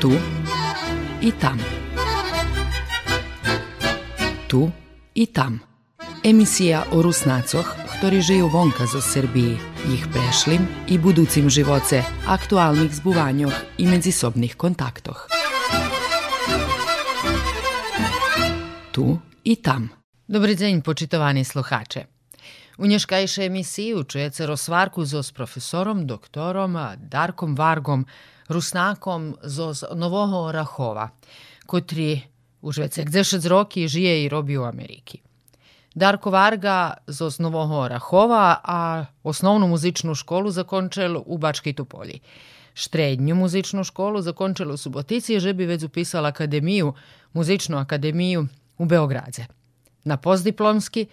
Tu i tam. Tu i tam. Emisija o Rusnacoh, ktorí žijú vonka zo Srbiji, ich prešlim i buducim živoce, aktualnih zbuvanjoh i medzisobnih kontaktoh. Tu i tam. Dobry dzień, poczytowani słuchacze. U nješkajšej emisiji čujete rozvarku zo s profesorom, doktorom Darkom Vargom, rusnakom z Нового Рахова, котрі уже це 10 років жиє і робить у Америці. Darko Varga z Нового Рахова, а основну музичну школу закончил у Бачкій Туполі. Štrednju muzičnu školu zakončila u Subotici, že bi već upisala akademiju, muzičnu akademiju u Beogradze. Na postdiplomski,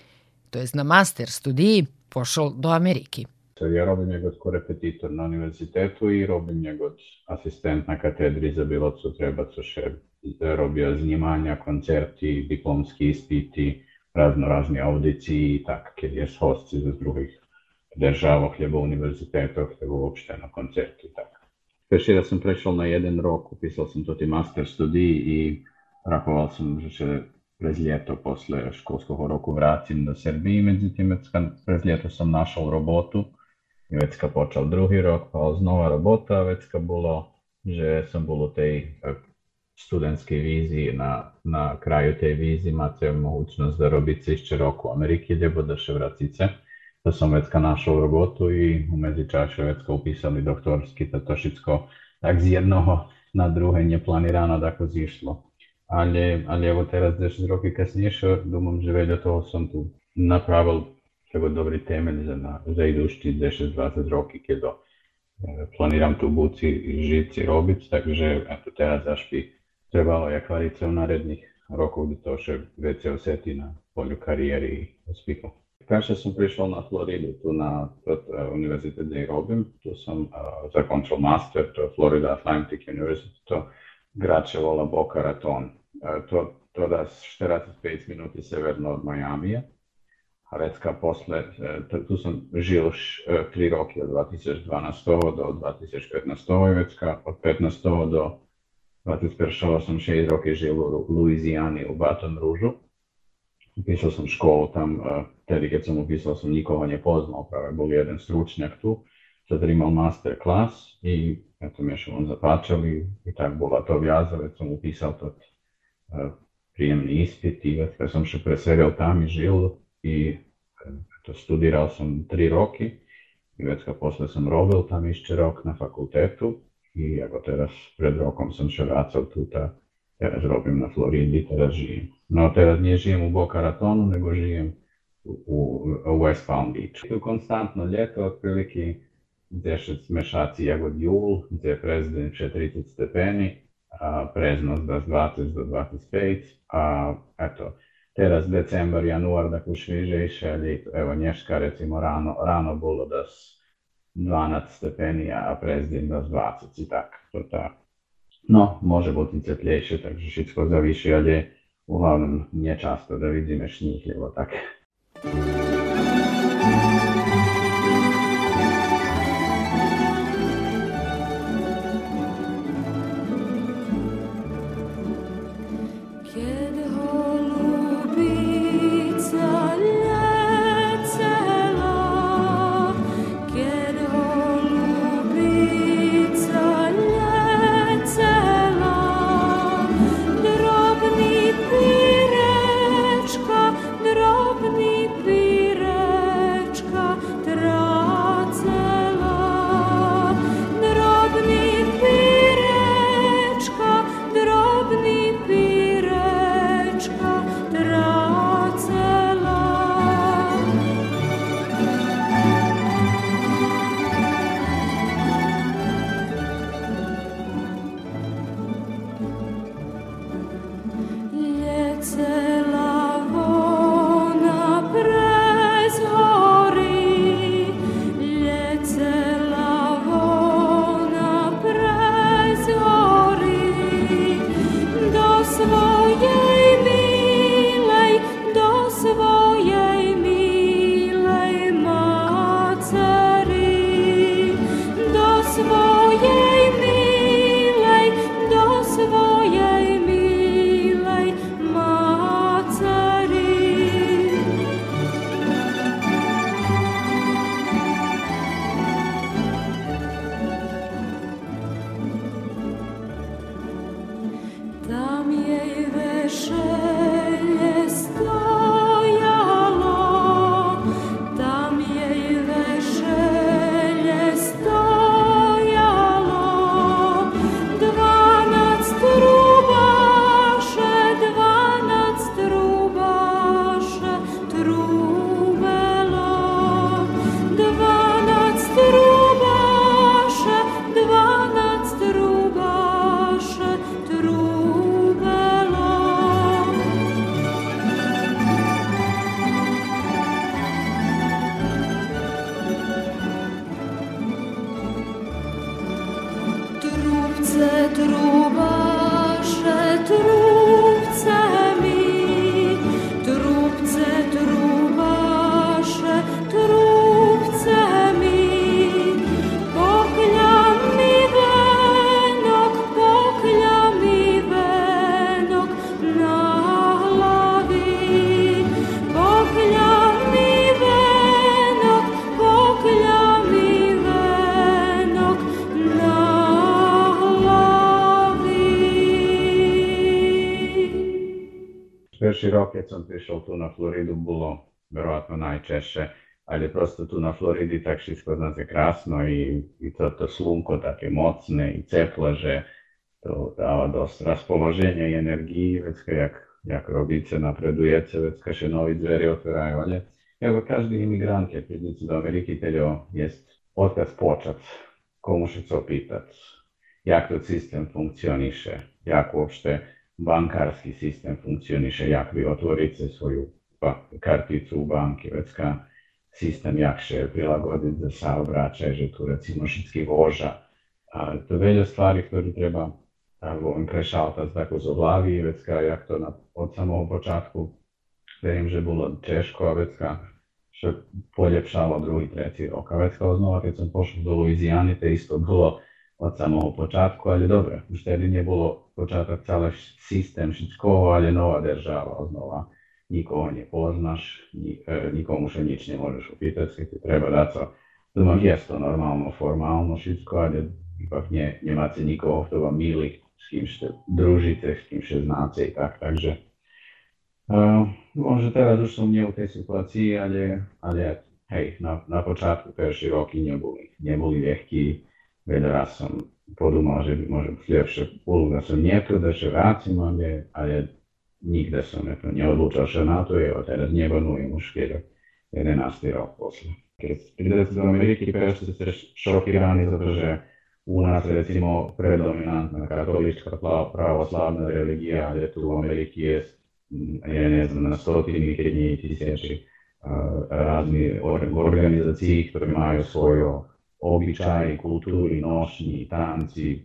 to jest na master studiji, pošao do Ameriki. Ja robim njegov korepetitor na univerzitetu i robim njegov asistent na katedri za bilo co treba, še robio znimanja, koncerti, diplomski ispiti, razno razni audiciji i tak, keď je hostci z drugih državah, lebo univerzitetoh, lebo uopšte na koncerti i tak. Peši da sam prešao na jedan rok, upisao sam to ti master studij i rakoval sam, že će prez ljeto posle školskog roku vratim do Srbiji, međutim, prez ljeto sam našao robotu vecka počal druhý rok, ale znova robota, vecka bolo, že som bol u tej e, študentskej vízy, na, na kraju tej vízy máte možnosť da si ešte rok u Ameriki, gdje budeš vratit se. Da sam vecka našao robotu i u medzičaše vecka upisali doktorski, to všetko tak z jednoho na druge neplanirano tako zišlo. Ale ali teraz 10 roky kasnejšie, domom že veľa toho som tu napravil tako dobrý temelj za, na, za idući 10-20 roky, keď e, planiram tu buci žiť si robiť, takže eto teraz až by trebalo jak varice u narednih rokov by to še veci osjeti na polju karijeri i uspihu. Kaže sam prišao na Floridu, tu na uh, univerzitet gdje robim, tu sam uh, zakončil master, to je Florida Atlantic University, to grače vola Boca Raton. Uh, to, to da 45 minuti severno od Majamija recka posle, e, tu sam žil e, tri roky od 2012 do 2015 vecka, od 15 do 21 sam šest roky žil u Luizijani u Baton Rouge. Upisao sam školu tam, e, tedi kad sam upisao sam nikoga nje poznao, pravo je bol jedan stručnjak tu, sad imao master klas i eto me še on zapačali i tak bola to vjazove, sam upisao to prijemni ispit i već sam še preselio tam i žil, i to studiral som 3 roky i već kad posle sam robil tam ešte rok na fakultetu i ako teraz pred rokom som še tu, a teraz robím na Floridi, teraz žijem. No teraz nie žijem u Boca Ratonu, nego žijem u, u West Palm Beach. Tu konstantno ljeto, otprilike 10 smešaci jagod jul, gdje je prezident 30 stepeni, a preznost da 20 do 25, a eto, teraz decembar, januar, dakle švižejše, ali evo Nješka recimo rano, rano bolo da 12 stepeni, a prezident da 20 i tak, to tak. No, može biti teplejšie, takže všetko zavíši, ale uglavnom nečasto da vidíme šníh, lebo tak. pirečka, Prvi rok kad sam prišao tu na Floridu bilo verovatno najčešće, ali prosto tu na Floridi tak všetko zna se krasno i, i to, to slunko také mocné i ceplo, že to dáva dosť raspoloženja i energiji, vecka jak, jak robice napredujece, vecka še novi dveri otvarajú, ale evo každý imigrant, keď príde do Ameriky, teďo jest odkaz počat, komu še co pitať, jak to systém funkcioniše, jak uopšte bankarski sistem funkcioniše, jak vi otvorite svoju pa, karticu u banki, već ka sistem jakše je prilagoditi za saobraćaj, že tu recimo šitski voža. A, to velja stvari koje treba on prešaltati tako z oblavi, već ka jak to na, od samog početku, da im že bilo teško, a već ka što poljepšalo drugi, treći rok. A već kao znova, kad sam pošao do Luizijani, te isto bilo od samého počátku, ale dobre, už tedy nebolo počátak celý systém všetkoho, ale nová država znova. Nikoho nepoznáš, nikomu še nič nemôžeš opýtať, keď ti treba dať sa. Doma je to normálno, formálno všetko, ale ipak ne, nemáte nikoho, kto vám milí, s kým ste družíte, s kým ste znáte tak, takže uh, možno teraz už som nie v tej situácii, ale, ale hej, na, na počátku prvé roky neboli, neboli ľahkí, vedela sam podumao, že bi možda ljepše uloga sam njetu, da še vratimo gdje, ali nigde sam eto, nie odlučao še na to, evo teraz nie banujem už kjer 11. rok posle. Ker pride se do Ameriki, prešli se šokirani, zato že u nas recimo predominantna katolička pravoslavna religija, ali tu u Ameriki je, ja ne znam, na stotini i tisući uh, raznih organizacij, koje imaju svoju običaji, kulturi, nošnji, tanci,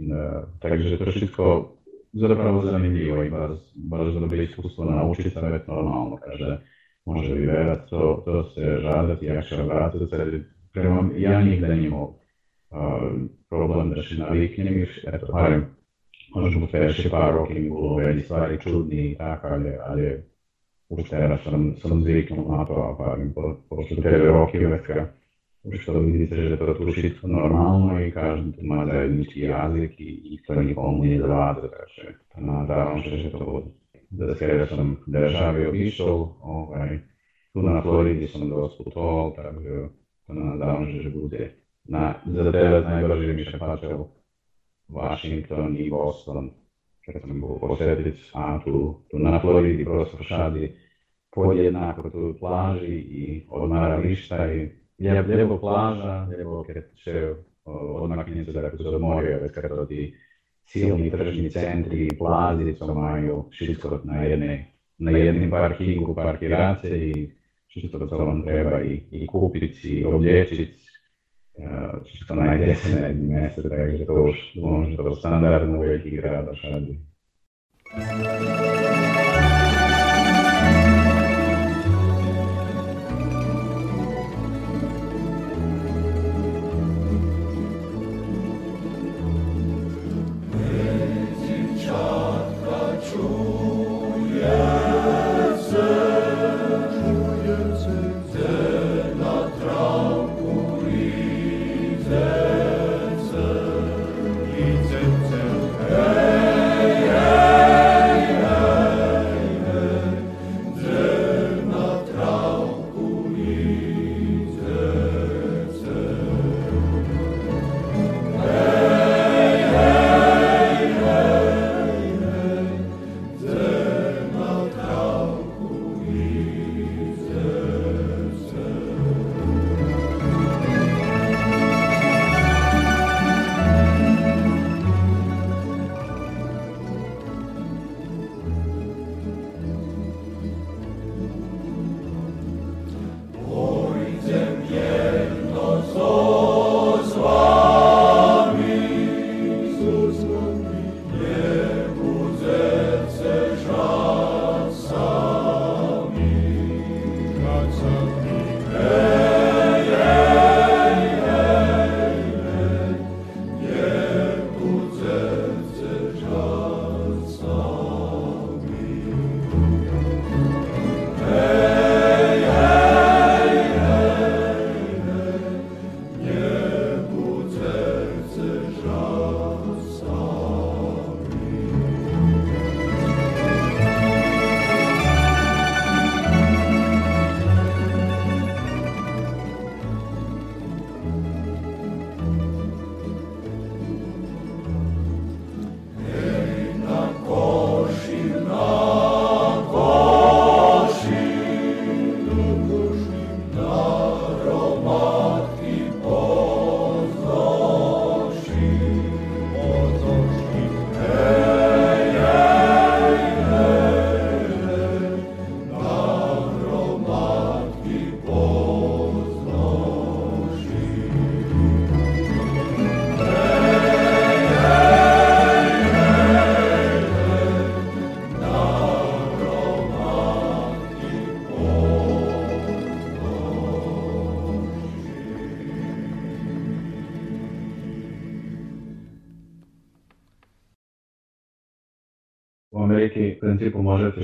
takže to wszystko zapravo zanimljivo i baš, baš dobro iskustvo naučiti, savjet normalno, kaže, može bi verat, to, to se radati, jakša vratiti, prema, ja nigde nimao uh, problem da še naviknjemiš, eto, barem, možemo peše par rokim bilo veli stvari čudni i tako, ali, ali uštera sam, sam zviknuo na to, a barem, pošto tebe rokim veka, što vidite že da pretušite normalno i kažem tu ima zajednički jazik i, i to nikomu nije zavada, kaže. Pa nadavam se že to da sebe sam države obišao, ovaj, tu na Floridi sam dosta putovao, tako da pa nadavam se že bude na, za tebe najbrže mi se pačao Washington i Boston, kad sam go posetiti, a tu, tu na Floridi prosto šadi podjednako tu plaži i odmarališta i lijepo plaža, lijepo krče, odmaknice, dakle, uz morje, već kada ti silni tržni centri i plazi, co imaju šitko na jedne, na jednim parkingu parkirace i čisto to vam treba i, i kupiti, i oblječiti, uh, čisto najde se na jednim mjestu, tako to už možda standardno u velikih grada šadi. Thank you.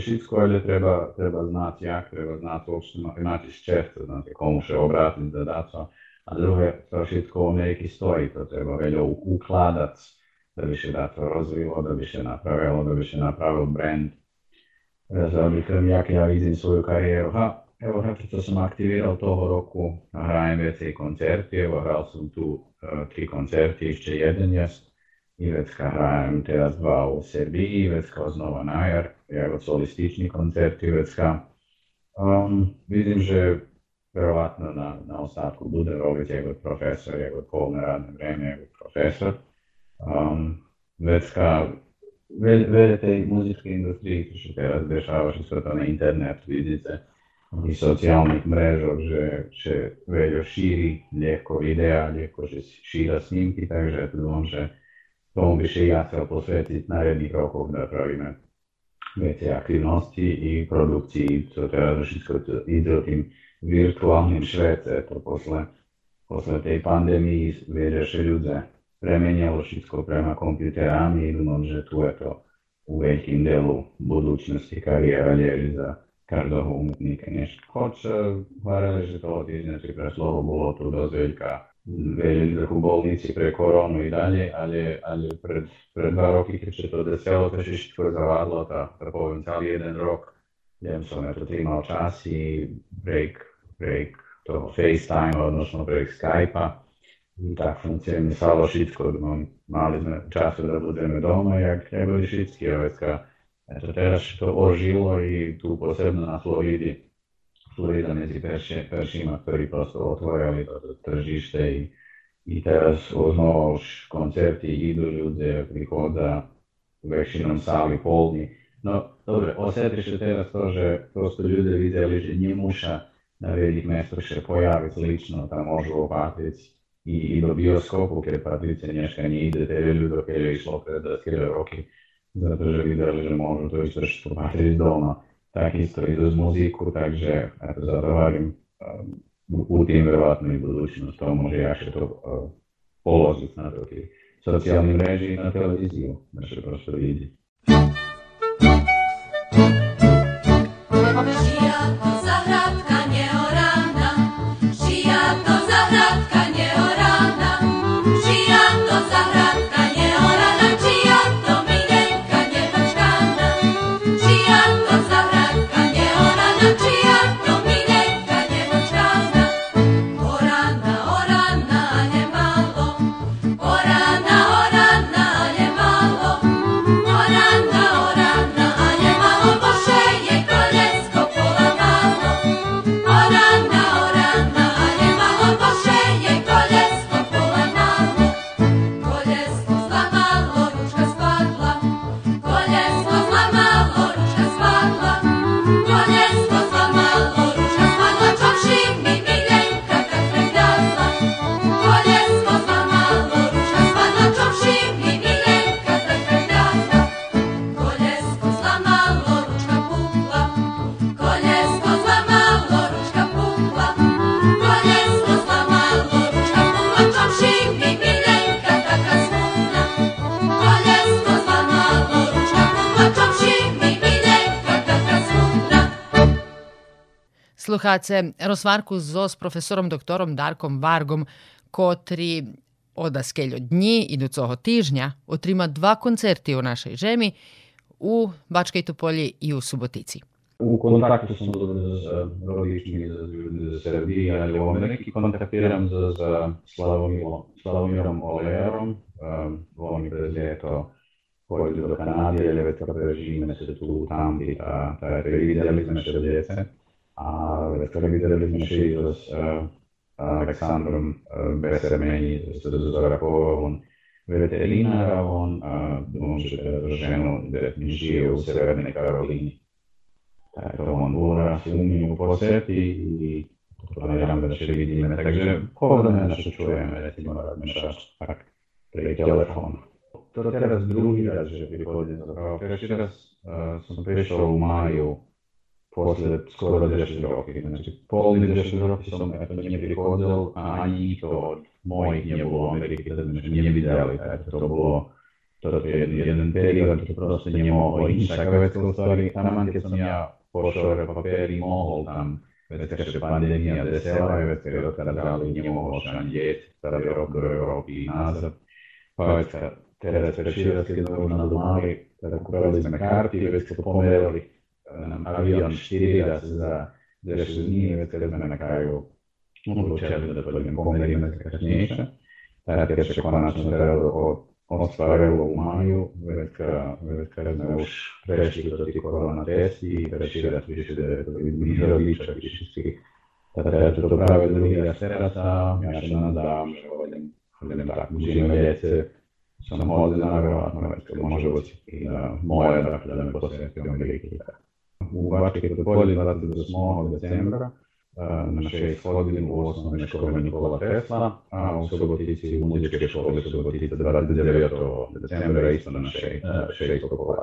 Všetko, ale treba, treba znati jak, treba znati uopšte matematički često, znate komu še obratiti da da to. A druge, to všetko u Ameriki stoji, to treba veljo ukladac da bi se da to rozvilo, da bi se napravilo, da bi se napravil brand. Zaoblikam, jak ja vidim svoju karijeru. Ha, evo, što sam aktivirao toho roku, hrajem već koncerti, evo, hral sam tu uh, tri koncerti, ještě jeden jest. Ivecka hrajem teraz dva u Srbiji, Ivecka znova na jar, evo solistični koncert Ivecka. Um, vidim, že verovatno na, na ostatku bude robiť jego profesor, jego polné radné vreme, jego profesor. Um, vecka veľa tej muzickej industrii, čo sa teraz dešava, že sa to na internet, vidíte, i sociálnych mrežoch, že, že veľa šíri ľahko videa, ľahko, že šíra snímky, takže dúfam, že tomu by ja chcel posvetiť na jedných rokoch, da pravíme viete, aktivnosti i produkcji, teda to teraz wszystko to idzie tym wirtuálnym svete, to posle, posle tej pandémii viete, že ľudia premenilo všetko prema komputerami, i že tu je to u velikim delu budućnosti karijera lježi za každého umjetnika nešto. Hoće, hvala že to od iznjači preslovo bolo tu dozveljka 2002 bolnici preko koronu i dalje, ali, ali pred, pred dva roky, keďže to desialo trošičku zavádlo, tá, to poviem celý jeden rok, neviem, som na to tým časy, break, break toho FaceTime, odnosno break Skype-a, tak funkcionisalo všetko, no, mali sme času da budeme doma, jak trebali všetky, ovaj, a to teraz to ožilo i tu posebno na Floridi, Florida među peršima prvi prosto otvorili tržište i, i teraz uznovu koncepti idu ljude, prihoda većinom sami polni. No, dobro, osjetiš teraz to, že prosto ljude vidjeli, že nije muša na velik mesto še pojaviti lično, pa tam može opatiti i, i do bioskopu, ker patrice nješka nije ide, te ljudo, ker je išlo pred da skrile roki, zato že vidjeli, že može to izvršiti opatiti doma. Takisto idú z muziku, takže ja to zadovarím u tým verovatnú budúcnosť tomu, že ja to uh, položiť na to mreží na televíziu, naše prosto vidieť. Sluhace rozvarku zo s profesorom doktorom Darkom Vargom, котрі ода скель дні ідучого тижня отрима два концерти у нашій жемі у Бачкій Тополі і у Суботиці. U kontaktu sam s rodičmi iz Srbije, ali u Ameriki kontaktiram za, za Slavomirom Olejerom. On je to poi do Kanadi, ali već režime se tu tambi, ta, ta vidjeli smo še djece. a videli sme šíru s Aleksandrom Besermeni, z Zorakovom, on veterinára, on, on ženu žije u Severnoj Karolini. Tak to on bol raz u mňu posjeti i planiram da še vidíme. Takže pohodlne nešto čujeme, recimo razmišljaš tak pri telefonu. To teraz druhý raz, že prichodím zapravo. Prečo raz uh, prišiel v posle skoro 10 roky. Znači, polni 10 roky som eto neprichodil a ani nikto od mojich nebolo v Amerike, znači nie videli. to bolo, to je jeden, period, čo proste nemohol ísť. Taká vec, ktorý tam, keď som ja pošol papiery, mohol tam vecka, že pandémia desela je vecka, ktorá dali nemohol sa ani dieť, starý rok do Európy nazad. Povedka, teraz pre šílecké znovu nás mali, teda kúpili sme karty, vecka to pomerili, arabiyanshire'da yaşadığını nimetlerine kaygı è çevrede bölüm konularına kaçınıysa perché secondo me mostrare l'umaio perché, perché nel prestito di corona testi precede il misero dice che ci si per tutto bravo della serata mi lasciano da da cugine vedete sono molto denaro ma perché non c'è moeda per le cose che abbiamo обаче като по-ледната 8 декемвра на 6 години у основной школе Никола Тесла, а у субботицы у музычной школы субботицы 29 декемвра и на 6 школы.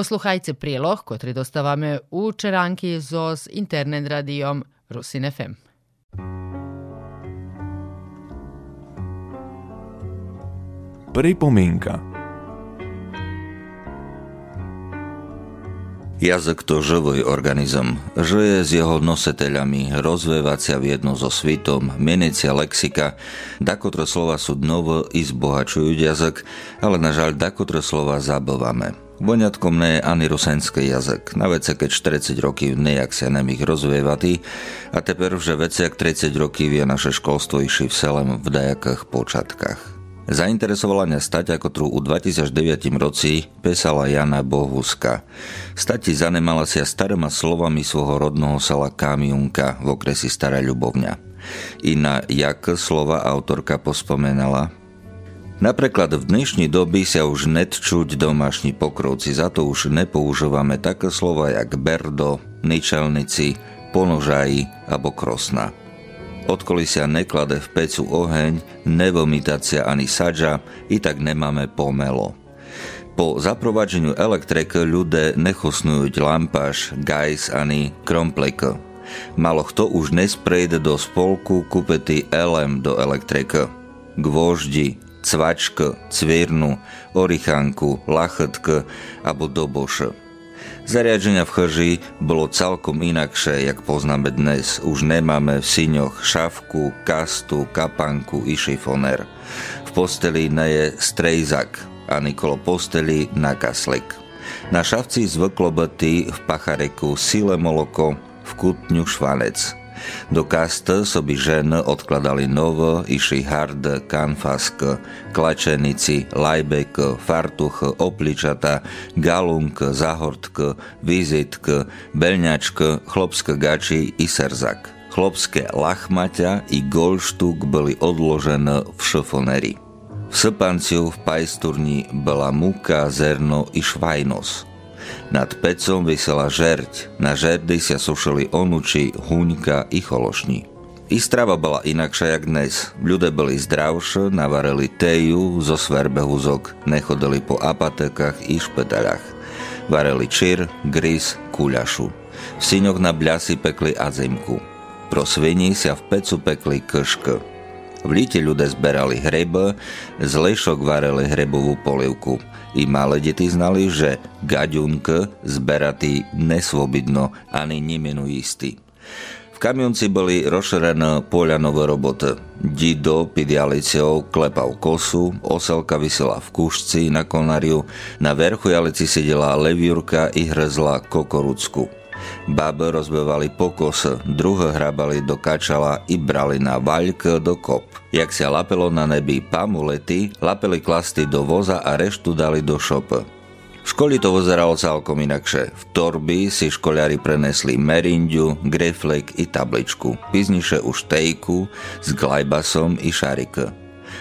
Posluchajte prilog, kotri dostavame u Čeranki z internet radijom Rusin FM. Pripomienka Jazyk to živý organizm. Žije s jeho nositeľami, rozvievacia v jedno so svitom, meniacia lexika. Dakotre slova sú dnovo i zbohačujú jazyk, ale na žaľ dakotre slova zabávame. Voňatkom ne je ani rusenský jazyk. Na vece, keď 40 rokів nejak sa nem ich rozvievati, a teper že veciak 30 rokів je naše školstvo išli v selem v dajakých počatkách. Zainteresovala mňa stať ako tru u 2009 roci pesala Jana Bohuska. Stati zanemala sa starými slovami svojho rodného sela Kamiunka v okresi Stará Ľubovňa. I na jak slova autorka pospomenala, Napríklad v dnešní doby sa už net čuť domášni pokrovci, za to už nepoužívame také slova jak berdo, ničelnici, ponožají alebo krosna. Odkoli sa neklade v pecu oheň, nevomitácia ani sadža, i tak nemáme pomelo. Po zaprovadženiu elektrike ľudia nechosnujú lampáš, gajs ani kromplek. Malo kto už nesprejde do spolku kúpety elem do elektrike. Gvoždi, cvačk, cvírnu, orichanku, lachetk alebo doboš. Zariadenia v chrži bolo celkom inakšie, jak poznáme dnes. Už nemáme v síňoch šavku, kastu, kapanku i šifoner. V posteli neje strejzak a nikolo posteli na kaslek. Na šavci zvyklo byty v pachareku sile moloko, v kutňu švanec – do kasta soby žen odkladali novo, iši hard, kanfask, klačenici, lajbek, fartuch, opličata, galunk, zahortk, vizitk, belňačk, chlopské gači i serzak. Chlopské lachmaťa i golštuk boli odložené v šofoneri. V srpanciu v pajsturni bola múka, zerno i švajnos – nad pecom vysela žerť, na žerdy sa sušili onuči, huňka i chološní. I strava bola inakšia jak dnes. Ľudia boli zdravšie, navarili teju zo sverbehuzok, nechodili po apatekách i špetalách. Vareli čir, gris, kuľašu. V syňoch na bľasi pekli azimku. Pro svini sa v pecu pekli kšk. V líte ľudia zberali hreb, z lešok vareli hrebovú polivku. I malé deti znali, že gaďunk zberatý nesvobidno ani nimenu istý. V kamionci boli rozšerené poľanové roboty. Dido pidialicou klepal kosu, oselka vysela v kušci na konariu, na verchu jalici sedela leviurka i hrzla kokorucku. Babe rozbevali pokos, druhé hrabali do kačala i brali na vaľk do kop. Jak sa lapelo na nebi pamulety, lapeli klasty do voza a reštu dali do šop. V školi to vyzeralo celkom inakšie. V torby si školiari prenesli merindiu, greflek i tabličku. Pizniše už tejku s glajbasom i šarik.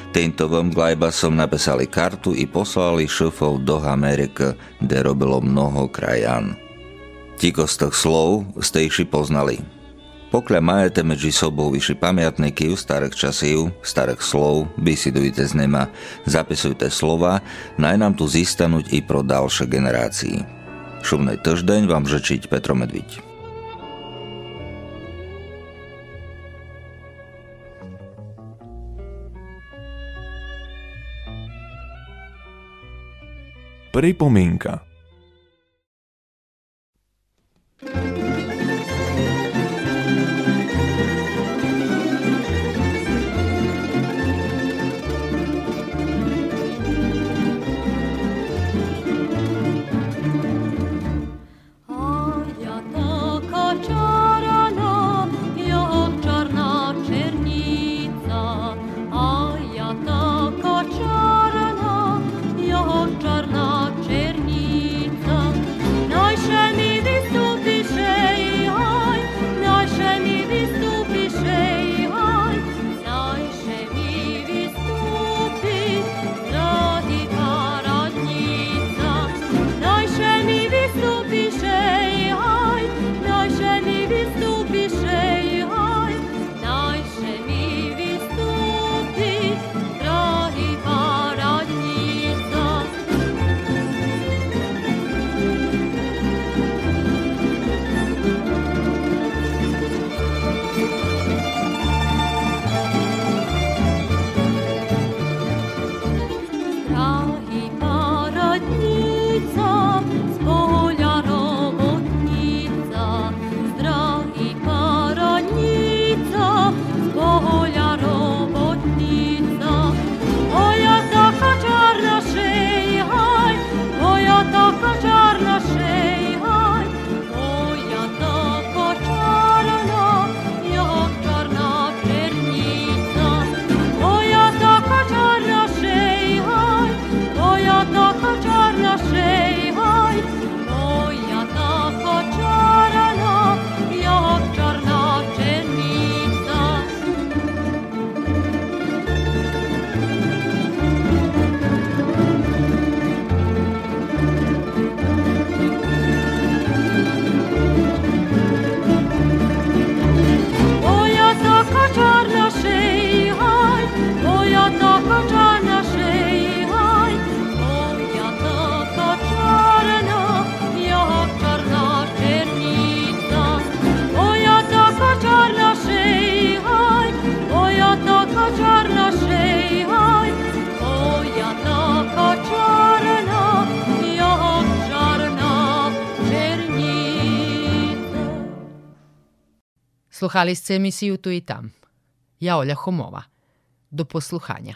Tejntovom glajbasom napísali kartu i poslali šofov do Ameriky, kde robilo mnoho krajan. Tých slov ste iši poznali. Pokľa majete medzi sobou vyši pamiatníky u starých časov, starých slov, bisidujte z nema, zapisujte slova, naj nám tu zistanuť i pro ďalšie generácii. Šumnej týždeň vám žečiť Petro Medviť. Pripomienka Sluhali ste emisiju Tu i tam. Ja Olja Homova. Do posluhanja.